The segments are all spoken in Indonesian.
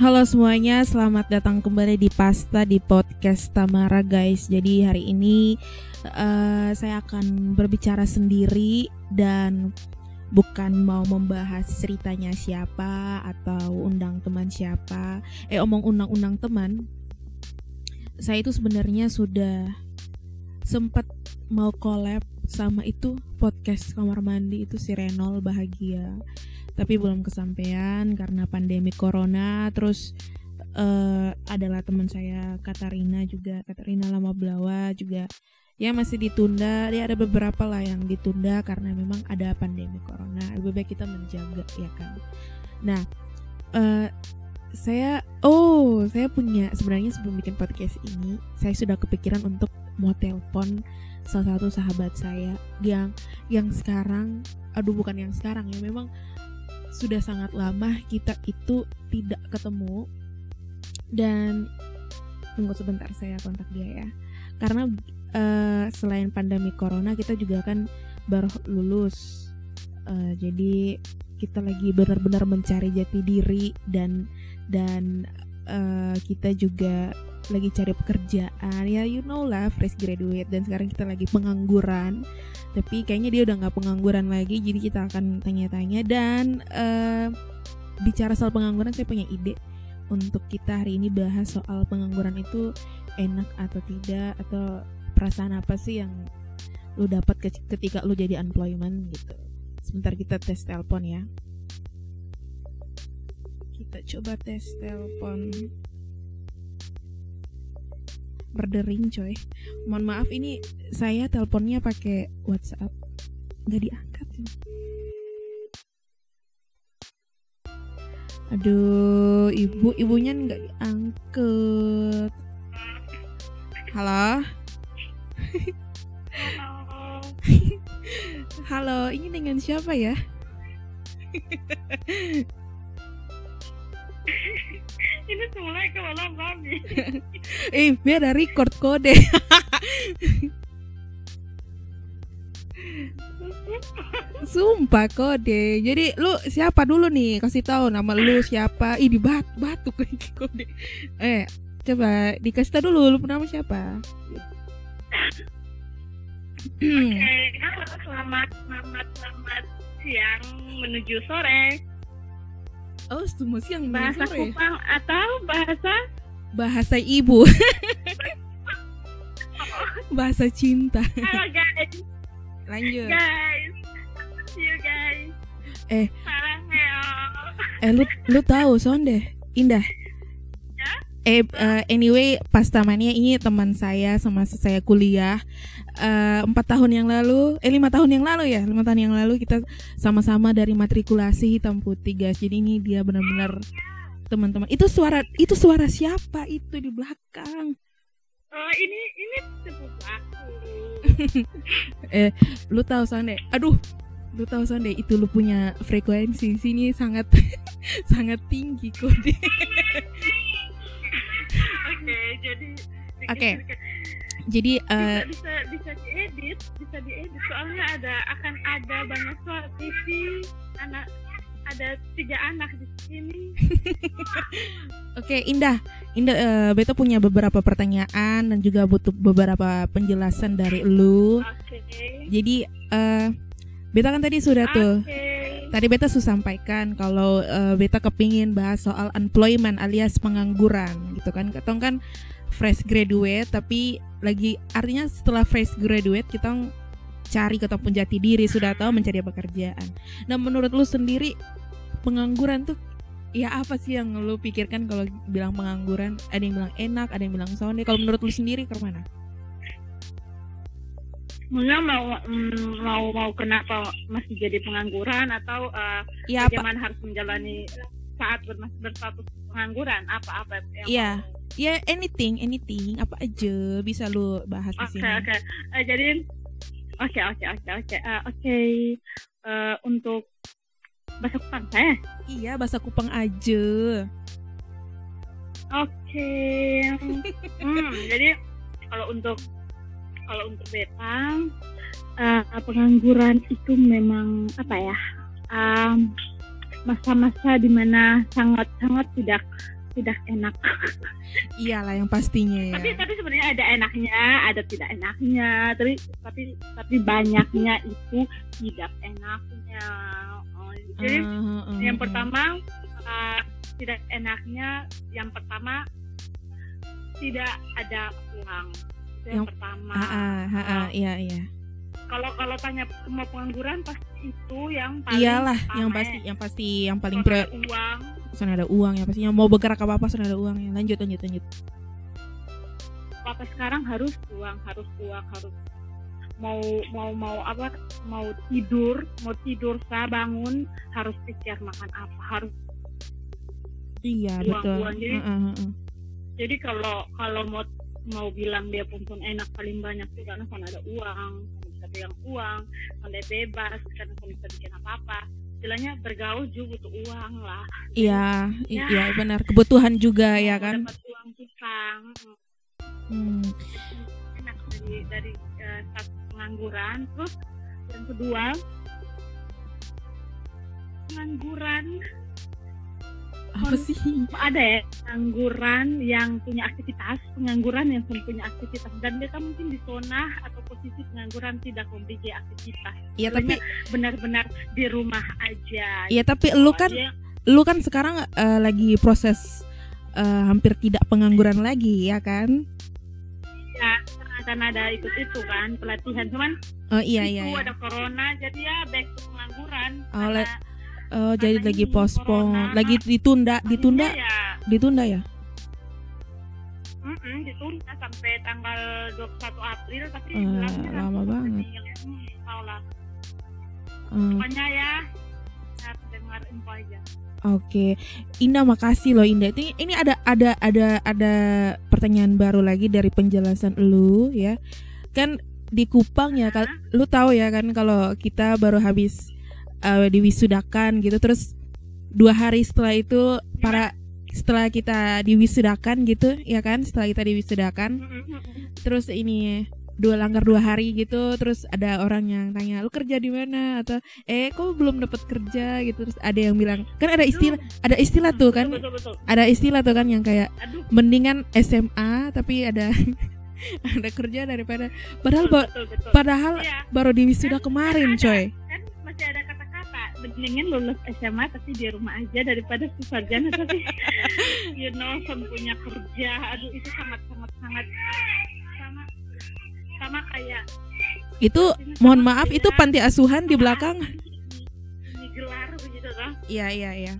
Halo semuanya, selamat datang kembali di Pasta di podcast Tamara guys. Jadi hari ini uh, saya akan berbicara sendiri dan bukan mau membahas ceritanya siapa atau undang teman siapa. Eh omong undang-undang teman. Saya itu sebenarnya sudah sempat mau collab sama itu podcast kamar mandi itu si Renol bahagia tapi belum kesampaian karena pandemi corona. Terus uh, adalah teman saya Katarina juga. Katarina Lama Belawa juga. Ya masih ditunda. Ya ada beberapa lah yang ditunda karena memang ada pandemi corona. Lebih baik kita menjaga ya kan? Nah uh, saya oh saya punya sebenarnya sebelum bikin podcast ini saya sudah kepikiran untuk mau telepon salah satu sahabat saya yang yang sekarang aduh bukan yang sekarang ya memang sudah sangat lama kita itu tidak ketemu. Dan tunggu sebentar saya kontak dia ya. Karena uh, selain pandemi corona kita juga kan baru lulus. Uh, jadi kita lagi benar-benar mencari jati diri dan dan uh, kita juga lagi cari pekerjaan. Ya you know lah fresh graduate. Dan sekarang kita lagi pengangguran tapi kayaknya dia udah nggak pengangguran lagi jadi kita akan tanya-tanya. Dan uh, bicara soal pengangguran saya punya ide untuk kita hari ini bahas soal pengangguran itu enak atau tidak atau perasaan apa sih yang lu dapat ketika lu jadi unemployment gitu. Sebentar kita tes telepon ya. Kita coba tes telepon berdering coy. Mohon maaf ini saya teleponnya pakai WhatsApp. Nggak diangkat aduh ibu ibunya nggak diangkat. Halo? Halo ini dengan siapa ya ini semula ke malam babi eh biar ada record kode Sumpah kode. Jadi lu siapa dulu nih? Kasih tahu nama lu siapa? Ih di bat batuk lagi kode. Eh, coba dikasih tahu dulu lu nama siapa? Oke, okay. selamat selamat selamat siang menuju sore. Oh, semua siang bahasa sore. Kupang atau bahasa bahasa ibu. bahasa cinta. Halo guys. Lanjut. Guys. See you guys. Eh. Eh lu lu tahu Sonde? Indah. Eh uh, anyway pas tamannya ini teman saya sama saya kuliah Eh, empat uh, tahun yang lalu, eh lima tahun yang lalu ya, lima tahun yang lalu kita sama-sama dari matrikulasi hitam putih guys. Jadi ini dia benar-benar teman-teman. Itu suara itu suara siapa itu di belakang? Oh ini ini sepupu aku. eh lu tahu Sande? Aduh, lu tahu Sande itu lu punya frekuensi sini sangat sangat tinggi kode. Oke, jadi Oke. Okay jadi uh, bisa, bisa bisa diedit bisa diedit soalnya ada akan ada banyak suara TV anak ada tiga anak di sini Oke okay, Indah Indah uh, Beta punya beberapa pertanyaan dan juga butuh beberapa penjelasan dari lu okay. jadi uh, Beta kan tadi sudah okay. tuh Tadi Beta sudah sampaikan kalau uh, Beta kepingin bahas soal employment alias pengangguran gitu kan. Ketong kan fresh graduate tapi lagi artinya setelah fresh graduate kita cari ketemu jati diri sudah tahu mencari pekerjaan. Nah menurut lu sendiri pengangguran tuh ya apa sih yang lu pikirkan kalau bilang pengangguran? Ada yang bilang enak, ada yang bilang sonde. Kalau menurut lu sendiri ke mana? Mungkin mau mm, mau mau kenapa masih jadi pengangguran atau uh, ya, bagaimana apa? harus menjalani saat berstatus pengangguran apa apa yang Iya ya anything anything apa aja bisa lu bahas di sini. Oke oke. Uh, jadi oke oke oke oke eh, oke eh, untuk bahasa Kupang saya. Iya bahasa Kupang aja. Oke. Okay. hmm, jadi kalau untuk kalau untuk betang uh, pengangguran itu memang apa ya? masa masa-masa di mana sangat sangat tidak tidak enak. Iyalah yang pastinya ya. Tapi tapi sebenarnya ada enaknya, ada tidak enaknya. Tapi tapi tapi banyaknya itu tidak enaknya. Oh, jadi uh, uh, yang pertama uh, tidak enaknya yang pertama tidak ada uang. Itu yang, yang pertama. Uh, uh, uh, uh, iya iya. kalau kalau tanya semua pengangguran pasti itu yang paling iyalah yang pasti yang pasti yang paling pre uang. Sana ada uang ya pastinya. Mau bergerak apa apa sana ada uang ya. Lanjut lanjut lanjut. Apa sekarang harus uang harus uang harus mau mau mau apa mau tidur mau tidur saya bangun harus pikir makan apa harus iya uang, betul. uang. jadi uh, uh, uh. jadi kalau kalau mau mau bilang dia pun enak paling banyak sih karena kan ada uang pegang uang pandai bebas karena kalau bisa bikin apa apa istilahnya bergaul juga butuh uang lah. Iya ya. iya benar. Kebutuhan juga ya kan? dapat uang susah hmm. enak dari dari uh, satu pengangguran. Terus yang kedua pengangguran apa sih? Ada ya pengangguran yang punya aktivitas pengangguran yang punya aktivitas. Dan mereka mungkin di zona atau posisi pengangguran tidak memiliki aktivitas. Iya tapi benar-benar di rumah aja. Iya tapi lu kan aja. lu kan sekarang uh, lagi proses uh, hampir tidak pengangguran lagi ya kan? Ya karena ada ikut itu kan pelatihan. Cuman oh iya iya, iya. ada corona jadi ya back to pengangguran. Oh, karena Oh, jadi lagi pospon, lagi ditunda, ditunda, ya. ditunda ya? Mm -mm, ditunda sampai tanggal 21 April tapi uh, lama banget. Uh. Pokoknya ya, dengar info aja. Oke, okay. Indah makasih loh Indah. Ini ini ada ada ada ada pertanyaan baru lagi dari penjelasan lu ya. Kan di Kupang ya, uh lu tahu ya kan kalau kita baru habis uh, diwisudakan gitu. Terus dua hari setelah itu para setelah kita diwisudakan gitu ya kan? Setelah kita diwisudakan. Terus ini dua langgar dua hari gitu. Terus ada orang yang tanya lu kerja di mana? Atau eh kok belum dapat kerja? Gitu. Terus ada yang bilang kan ada istilah ada istilah tuh kan? Ada istilah tuh kan yang kayak mendingan SMA tapi ada ada kerja daripada padahal padahal iya. baru diwisuda kemarin coy. kan masih ada mendingan lulus SMA tapi di rumah aja daripada sarjana tapi you know punya kerja. Aduh itu sangat sangat sangat sama sama kayak itu mohon maaf itu panti asuhan di belakang. Gelar begitu kan iya iya iya.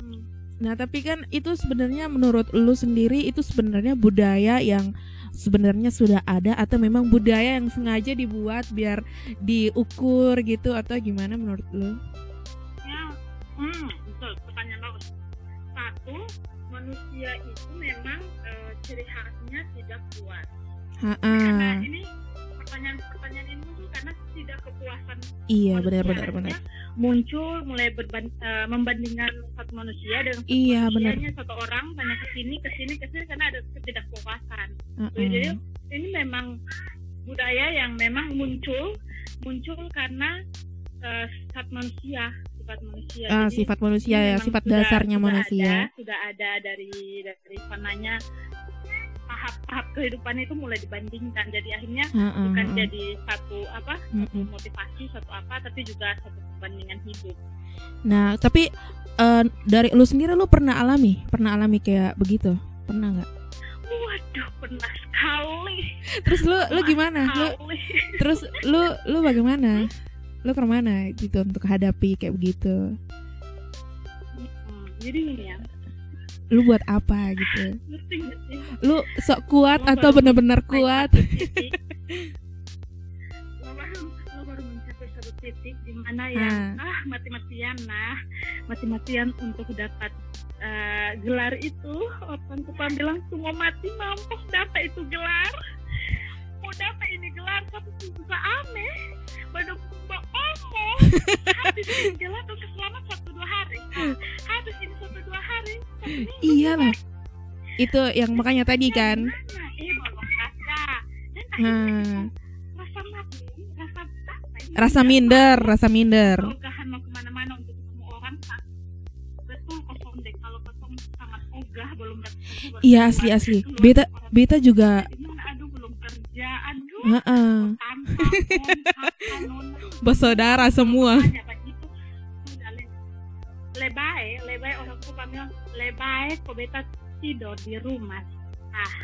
Hmm. Nah, tapi kan itu sebenarnya menurut lu sendiri itu sebenarnya budaya yang sebenarnya sudah ada atau memang budaya yang sengaja dibuat biar diukur gitu atau gimana menurut lo? Ya, hmm, betul. Pertanyaan bagus. Satu, manusia itu memang e, ciri khasnya tidak kuat. Ha -ha. Karena ini pertanyaan-pertanyaan ini karena tidak kepuasan. Iya, benar-benar benar muncul mulai berban, uh, membandingkan satu manusia dengan satu iya, benar. satu orang banyak ke sini ke sini ke sini karena ada ketidakpuasan. Uh -uh. Jadi ini memang budaya yang memang muncul muncul karena uh, sifat manusia sifat manusia. Ah, Jadi, sifat manusia ya, sifat sudah, dasarnya sudah manusia. Ada, sudah ada dari dari sananya tahap-tahap kehidupan itu mulai dibandingkan. Jadi akhirnya uh, uh, bukan jadi satu apa uh, uh. motivasi satu apa tapi juga satu perbandingan hidup. Nah tapi uh, dari lu sendiri lu pernah alami? Pernah alami kayak begitu? Pernah nggak? Waduh pernah sekali. Terus lu lu gimana? Lu terus lu lu bagaimana? Lu ke mana gitu untuk hadapi kayak begitu? Hmm, jadi ini ya lu buat apa gitu. Lu sok kuat lo atau benar-benar kuat? lo baru mencapai satu titik di mana yang ah, ah mati-matian nah. Mati-matian untuk dapat uh, gelar itu orang tua bilang semua mati mampus dapat itu gelar. Mau dapat ini gelar tapi susah aneh. Pada omong habis ini gelar untuk selama satu dua hari. Habis ini satu dua hari. Iya lah itu yang makanya tadi kan. hmm. rasa minder rasa minder. Mau ke mana-mana untuk ketemu orang betul kosong deh. Kalau ketemu sangat ogah belum dapat iya asli asli. Beta beta juga aduh belum kerja. Aduh uh -uh. bersaudara semua lebay lebay orang tua bilang lebay kok beta tidur di rumah. Ah.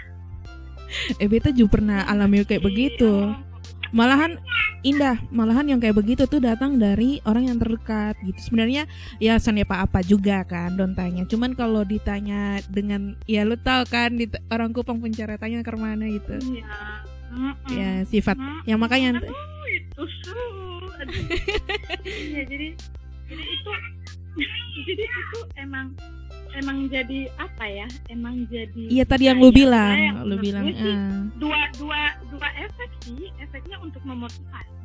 Eh beta juga pernah alami kayak begitu. Iya malahan indah malahan yang kayak begitu tuh datang dari orang yang terdekat gitu. Sebenarnya ya sana apa apa juga kan don tanya. Cuman kalau ditanya dengan ya lu tau kan di, orang kupang penceretannya ke mana gitu. Iya. ya sifat. Yang makanya Aduh, itu ya jadi jadi itu jadi itu emang emang jadi apa ya? Emang jadi iya tadi yang lu bilang yang lu bilang uh. dua dua dua efek sih. Efeknya untuk memotivasi.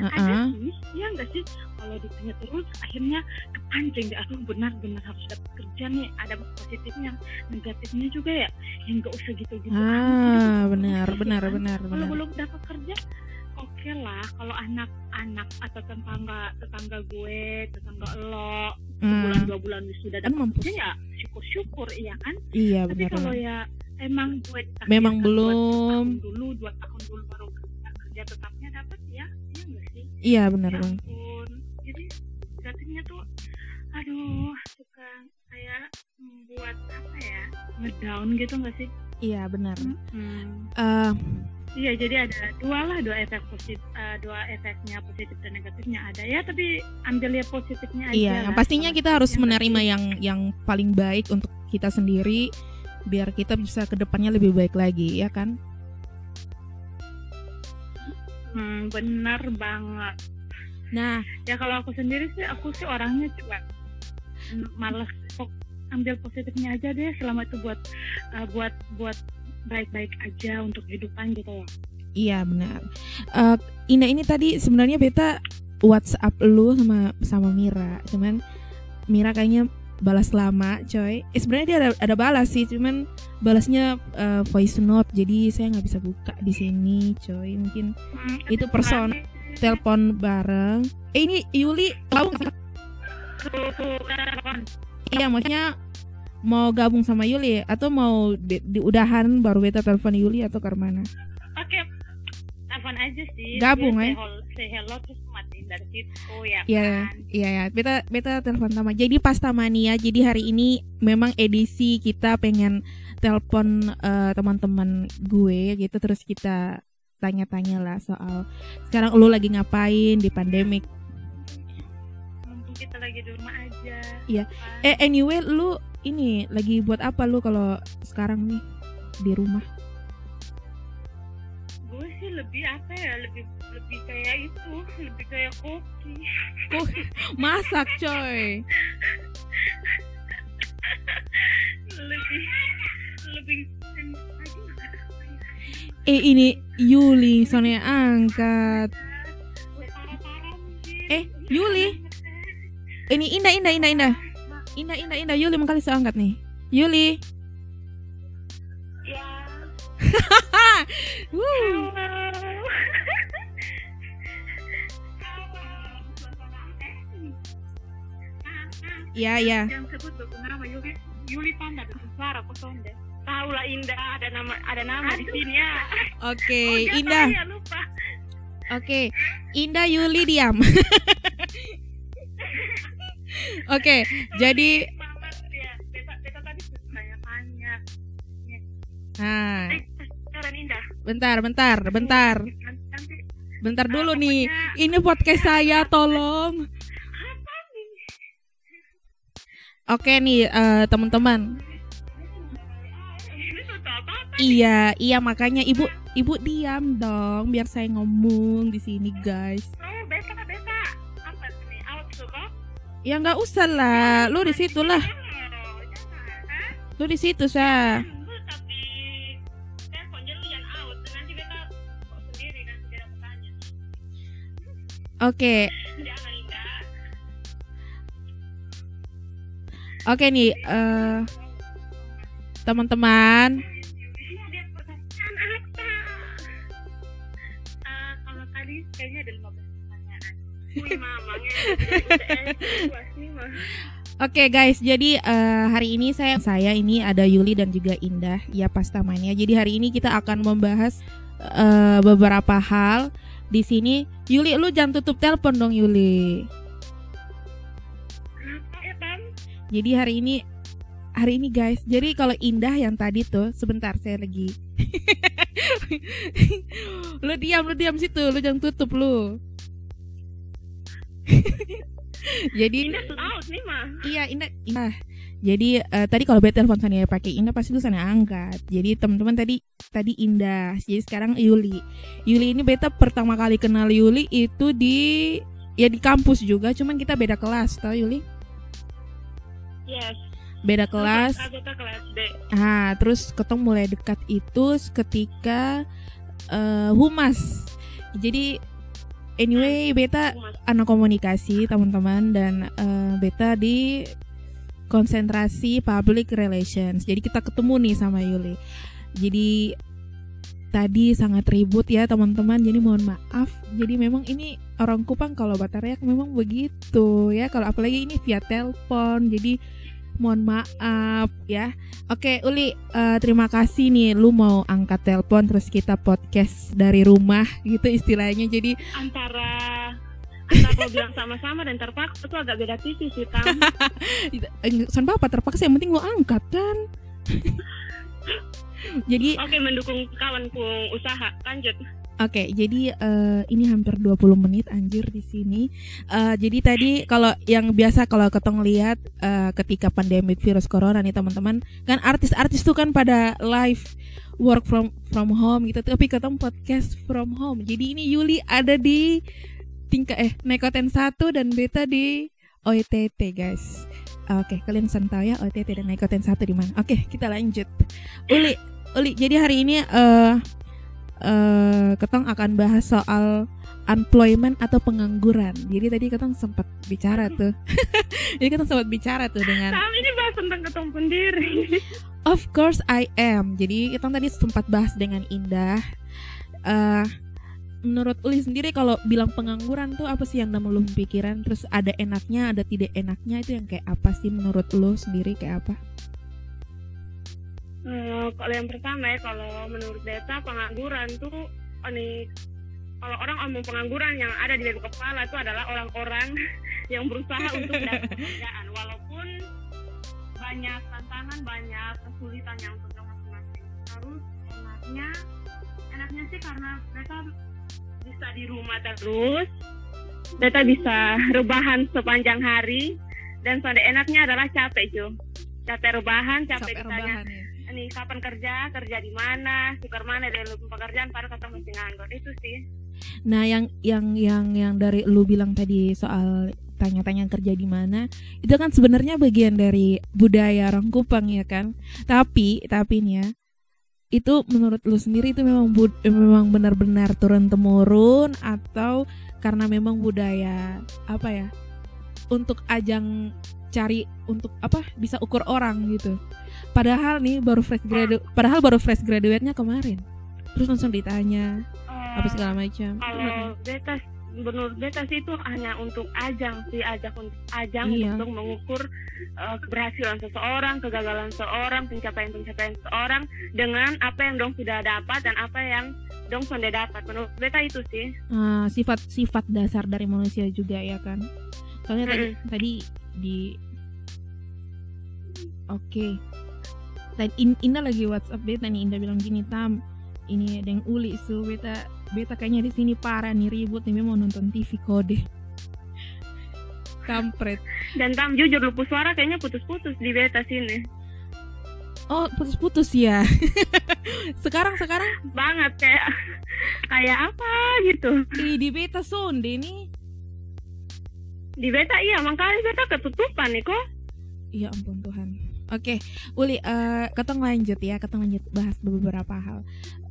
Uh -uh. ada sih ya enggak sih? Kalau ditanya terus akhirnya kepancing deh. Aduh benar-benar harus dapat kerja nih. Ada positifnya negatifnya juga ya. Yang enggak usah gitu gitu ah benar benar benar benar kalau belum dapat kerja oke okay lah kalau anak-anak atau tetangga tetangga gue tetangga lo hmm. bulan dua bulan sudah dapat ya syukur-syukur iya kan? Iya tapi benar kalau ya emang gue memang belum. tahun dulu dua tahun dulu baru kerja tetapnya dapat ya iya enggak sih? Iya benar ya ampun. Jadi jadinya tuh aduh suka kayak membuat apa ya ngedown gitu enggak sih? Iya benar. Hmm. uh, Iya, jadi ada dua lah, dua efek positif, uh, dua efeknya positif dan negatifnya ada ya. Tapi ambil ya positifnya aja. Iya, yang pastinya kita harus menerima yang yang paling baik untuk kita sendiri, biar kita bisa ke depannya lebih baik lagi, ya kan? Hmm, benar banget. Nah, ya kalau aku sendiri sih, aku sih orangnya cuma males ambil positifnya aja deh selama itu buat uh, buat buat baik-baik aja untuk kehidupan gitu ya iya benar uh, Ina ini tadi sebenarnya beta WhatsApp lu sama sama Mira cuman Mira kayaknya balas lama coy eh, sebenarnya dia ada ada balas sih cuman balasnya uh, voice note jadi saya nggak bisa buka di sini coy mungkin hmm, itu person telepon bareng eh ini Yuli tahu iya maksudnya mau gabung sama Yuli atau mau di, di udahan baru beta telepon Yuli atau ke mana? Oke, okay. telepon aja sih. Gabung ya. Say hello terus matiin dari situ ya. Iya, kan? iya ya. Beta beta telepon sama. Jadi pas Tamania, jadi hari ini memang edisi kita pengen telepon uh, teman-teman gue gitu terus kita tanya-tanya lah soal sekarang lu lagi ngapain di pandemik kita lagi di rumah aja. Iya. Eh anyway, lu ini lagi buat apa lu kalau sekarang nih di rumah? Gue sih lebih apa ya, lebih lebih kayak itu, lebih kayak koki. Oh, masak coy. lebih lebih Eh ini Yuli soalnya angkat. Eh Yuli. Ini indah indah indah indah. Indah, Indah, Indah. Yuli kali saya angkat nih. Yuli. Ya. Ya, ya. Yang sebut nama Yuli. Yuli Panda suara Kosonde. Tahu lah Indah ada nama ada nama Aduh. di sini ya. Oke, okay, oh, Indah. Ya, lupa. Oke, okay. Indah Yuli diam. Oke, jadi Nah. Bentar, bentar, bentar. Bentar dulu nih. Ini podcast saya, tolong. Oke nih, uh, teman-teman. Iya, iya makanya ibu ibu diam dong biar saya ngomong di sini, guys. Ya nggak usah lah, lu di situ lah. Lu di situ sa. Oke. Oke nih, uh, teman-teman. kalau tadi kayaknya ada 15 pertanyaan. Oke okay, guys, jadi uh, hari ini saya saya ini ada Yuli dan juga Indah ya pastamanya. Jadi hari ini kita akan membahas uh, beberapa hal di sini. Yuli, lu jangan tutup telepon dong Yuli. Jadi hari ini hari ini guys. Jadi kalau Indah yang tadi tuh sebentar saya lagi. lu diam, lu diam situ, lu jangan tutup lu. Jadi Indah out nih mah. Iya, Indah. Indah. Jadi uh, tadi kalau beta telepon sana pakai Indah pasti tuh sana angkat. Jadi teman-teman tadi tadi Indah. Jadi sekarang Yuli. Yuli ini beta pertama kali kenal Yuli itu di ya di kampus juga, cuman kita beda kelas, tau Yuli? Yes beda kelas. kelas B. Ah, terus ketemu mulai dekat itu ketika uh, humas. Jadi anyway beta anak komunikasi teman-teman dan uh, beta di konsentrasi public relations. Jadi kita ketemu nih sama Yuli. Jadi tadi sangat ribut ya teman-teman. Jadi mohon maaf. Jadi memang ini orang Kupang kalau Batariak memang begitu ya. Kalau apalagi ini via telepon. Jadi mohon maaf ya. Oke, Uli, uh, terima kasih nih lu mau angkat telepon terus kita podcast dari rumah gitu istilahnya. Jadi antara antara bilang sama-sama dan terpaksa itu agak beda tipis sih, Tam. San apa terpaksa yang penting lu angkat kan. Jadi Oke, mendukung kawanku usaha. Lanjut. Oke, okay, jadi uh, ini hampir 20 menit anjir di sini. Uh, jadi tadi kalau yang biasa kalau ketong lihat uh, ketika pandemi virus corona nih teman-teman, kan artis-artis tuh kan pada live work from from home gitu, tapi ketong podcast from home. Jadi ini Yuli ada di tingkat eh Nekoten 1 dan Beta di OTT guys. Oke, okay, kalian santai ya OTT dan Nekoten 1 di mana? Oke, okay, kita lanjut. Uli, Uli, jadi hari ini uh, uh, ketong akan bahas soal unemployment atau pengangguran. Jadi tadi ketong sempat bicara tuh. Jadi ketong sempat bicara tuh dengan Tapi ini bahas tentang ketong sendiri. Of course I am. Jadi ketong tadi sempat bahas dengan Indah. Uh, menurut Uli sendiri kalau bilang pengangguran tuh apa sih yang nama lu pikiran? Terus ada enaknya, ada tidak enaknya itu yang kayak apa sih menurut lu sendiri kayak apa? Uh, kalau yang pertama ya kalau menurut data pengangguran tuh ini kalau orang ngomong pengangguran yang ada di dalam kepala itu adalah orang-orang yang berusaha untuk dapat pekerjaan. Walaupun banyak tantangan banyak kesulitan yang untuk masing-masing. Terus enaknya enaknya sih karena mereka bisa di rumah terus mereka bisa rebahan sepanjang hari dan pada enaknya adalah capek Jo. Capek rebahan capek, capek ditanya rebahan, ya nih kapan kerja? Kerja di mana? Sukar mana dari lu pekerjaan? Pada kata mesti nganggur. Itu sih. Nah yang yang yang yang dari lu bilang tadi soal tanya-tanya kerja di mana itu kan sebenarnya bagian dari budaya orang Kupang ya kan? Tapi tapi nih ya itu menurut lu sendiri itu memang bud memang benar-benar turun temurun atau karena memang budaya apa ya untuk ajang cari untuk apa bisa ukur orang gitu Padahal nih baru fresh graduate, padahal baru fresh graduate-nya kemarin. Terus langsung ditanya uh, apa segala macam. Kalau beta menurut beta sih itu hanya untuk ajang sih ajak untuk ajang iya. untuk mengukur uh, keberhasilan seseorang, kegagalan seseorang, pencapaian-pencapaian seseorang dengan apa yang dong sudah dapat dan apa yang dong sudah dapat. Menurut beta itu sih. sifat-sifat uh, dasar dari manusia juga ya kan. Soalnya mm -hmm. tadi tadi di Oke. Okay tadi in, Indah lagi WhatsApp beta nih Indah bilang gini tam ini ada yang uli so beta beta kayaknya di sini parah nih ribut nih mau nonton TV kode. Kampret. Dan tam jujur lupu suara kayaknya putus-putus di beta sini. Oh putus-putus ya? Sekarang sekarang? Banget kayak kayak apa gitu. Di, di beta sonde nih di beta iya makanya beta ketutupan nih kok. Iya ampun Oke, okay. Uli, uh, ketong lanjut ya, ketong lanjut bahas beberapa hal.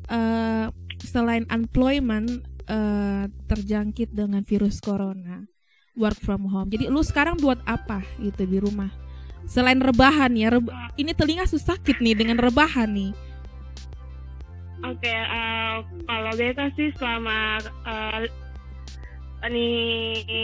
Uh, selain unemployment uh, terjangkit dengan virus corona, work from home. Jadi lu sekarang buat apa gitu di rumah? Selain rebahan ya, reba ini telinga susah sakit nih dengan rebahan nih. Oke, okay, uh, kalau beta sih selama uh, ini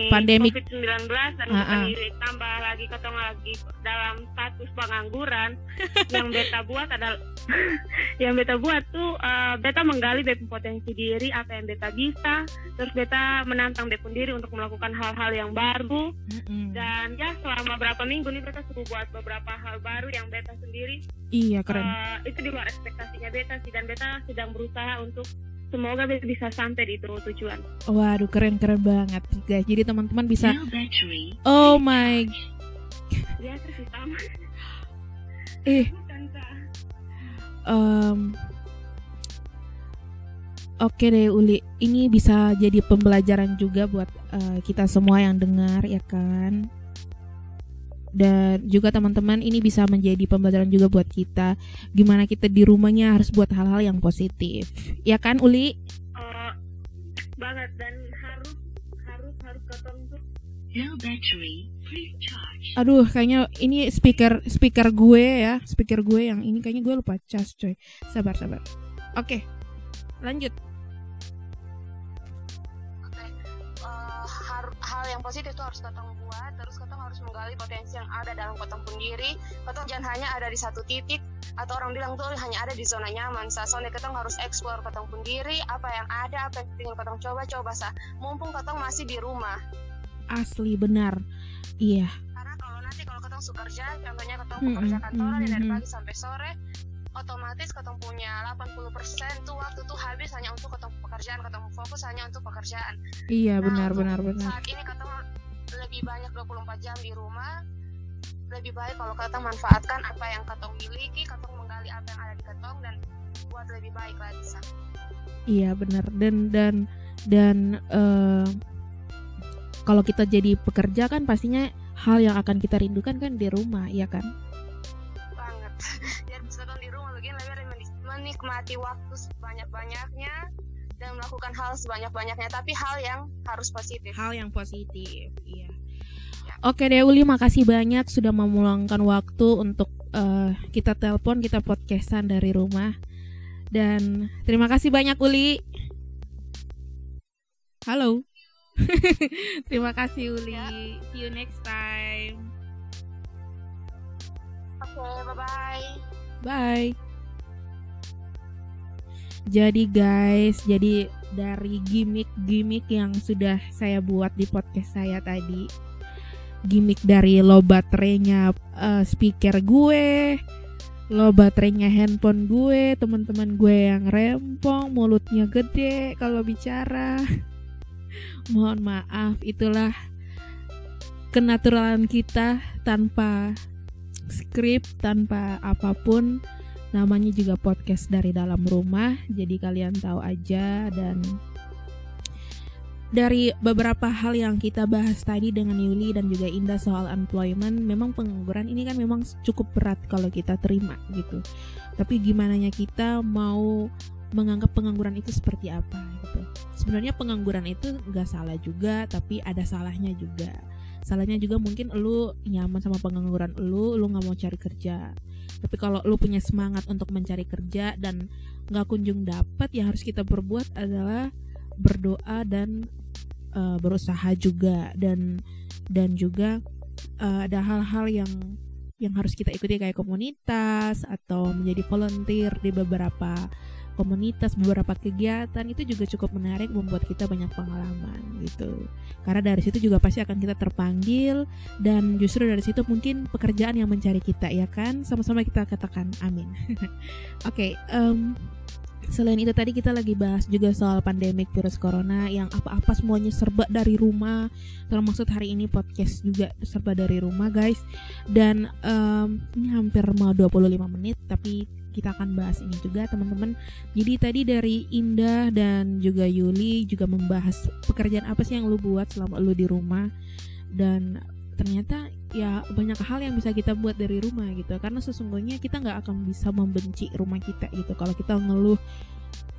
pandemi COVID-19 dan uh -uh. tambah lagi ketong lagi. Dalam status pengangguran yang beta buat adalah yang beta buat tuh uh, beta menggali beta potensi diri apa yang beta bisa terus beta menantang beta diri untuk melakukan hal-hal yang baru. Mm -hmm. dan ya selama beberapa minggu nih beta sudah buat beberapa hal baru yang beta sendiri. Iya keren. Uh, itu di luar ekspektasinya beta sih dan beta sedang berusaha untuk semoga bisa sampai di itu tujuan. Waduh keren keren banget guys. Jadi teman-teman bisa. Oh my. Dia sama. Eh. Um, Oke deh Uli, ini bisa jadi pembelajaran juga buat uh, kita semua yang dengar ya kan dan juga teman-teman ini bisa menjadi pembelajaran juga buat kita. Gimana kita di rumahnya harus buat hal-hal yang positif. Ya kan Uli? Uh, banget. Dan harus harus harus ketemu battery Aduh, kayaknya ini speaker speaker gue ya, speaker gue yang ini kayaknya gue lupa cas, coy. Sabar, sabar. Oke, lanjut. Yang positif itu harus ketong buat terus ketong harus menggali potensi yang ada dalam ketong sendiri. Ketong jangan hanya ada di satu titik atau orang bilang tuh hanya ada di zona nyaman sa. Soalnya ketong harus eksplor ketong sendiri apa yang ada apa yang tinggal ketong coba-coba sa. Mumpung ketong masih di rumah. Asli benar. Iya. Karena kalau nanti kalau ketong suka kerja contohnya ketong hmm, pekerja kantoran hmm, dari pagi sampai sore otomatis ketong punya 80% tuh waktu tuh habis hanya untuk ketong pekerjaan ketong fokus hanya untuk pekerjaan. Iya nah, benar benar benar. saat ini ketong lebih banyak 24 jam di rumah lebih baik kalau ketong manfaatkan apa yang ketong miliki ketong menggali apa yang ada di ketong dan buat lebih baik lagi sa iya benar. Dan dan dan uh, kalau kita jadi pekerja kan pastinya hal yang akan kita rindukan kan di rumah ya kan? Banget menikmati waktu sebanyak-banyaknya dan melakukan hal sebanyak-banyaknya tapi hal yang harus positif hal yang positif iya ya. Oke deh Uli, makasih banyak sudah meluangkan waktu untuk uh, kita telepon, kita podcastan dari rumah. Dan terima kasih banyak Uli. Halo. terima kasih Uli. Ya. See you next time. Oke, okay, bye-bye. Bye. Jadi guys, jadi dari gimmick-gimmick yang sudah saya buat di podcast saya tadi, gimmick dari low baterainya uh, speaker gue, low baterainya handphone gue, teman-teman gue yang rempong, mulutnya gede kalau bicara. Mohon maaf, itulah kenaturalan kita tanpa skrip, tanpa apa pun namanya juga podcast dari dalam rumah jadi kalian tahu aja dan dari beberapa hal yang kita bahas tadi dengan Yuli dan juga Indah soal employment, memang pengangguran ini kan memang cukup berat kalau kita terima gitu. Tapi gimana kita mau menganggap pengangguran itu seperti apa gitu. Sebenarnya pengangguran itu nggak salah juga, tapi ada salahnya juga. Salahnya juga mungkin lu nyaman sama pengangguran lu, lu nggak mau cari kerja. Tapi kalau lu punya semangat untuk mencari kerja dan nggak kunjung dapat ya harus kita berbuat adalah berdoa dan uh, berusaha juga. Dan dan juga uh, ada hal-hal yang yang harus kita ikuti kayak komunitas atau menjadi volunteer di beberapa komunitas, beberapa kegiatan itu juga cukup menarik membuat kita banyak pengalaman gitu. Karena dari situ juga pasti akan kita terpanggil dan justru dari situ mungkin pekerjaan yang mencari kita ya kan. Sama-sama kita katakan amin. Oke, okay, um, Selain itu tadi kita lagi bahas juga soal pandemik virus corona yang apa-apa semuanya serba dari rumah. Termasuk hari ini podcast juga serba dari rumah guys. Dan um, ini hampir mau 25 menit tapi kita akan bahas ini juga teman-teman. Jadi tadi dari Indah dan juga Yuli juga membahas pekerjaan apa sih yang lu buat selama lu di rumah. Dan ternyata ya banyak hal yang bisa kita buat dari rumah gitu. Karena sesungguhnya kita nggak akan bisa membenci rumah kita gitu. Kalau kita ngeluh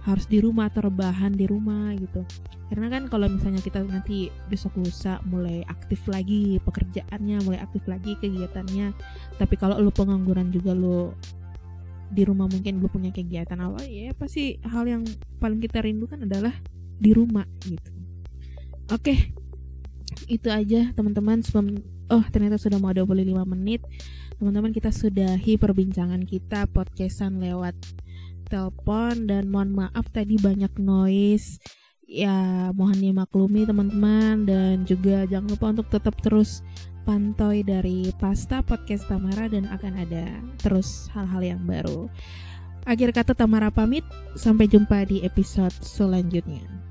harus di rumah atau rebahan di rumah gitu. Karena kan kalau misalnya kita nanti besok lusa mulai aktif lagi pekerjaannya mulai aktif lagi kegiatannya. Tapi kalau lu pengangguran juga lu di rumah mungkin belum punya kegiatan apa ya pasti hal yang paling kita rindukan adalah di rumah gitu. Oke, itu aja teman-teman. Sebelum oh ternyata sudah mau 25 menit. Teman-teman kita sudahi perbincangan kita podcastan lewat telepon. Dan mohon maaf tadi banyak noise. Ya mohon dimaklumi teman-teman. Dan juga jangan lupa untuk tetap terus pantau dari Pasta Podcast Tamara dan akan ada terus hal-hal yang baru. Akhir kata Tamara pamit, sampai jumpa di episode selanjutnya.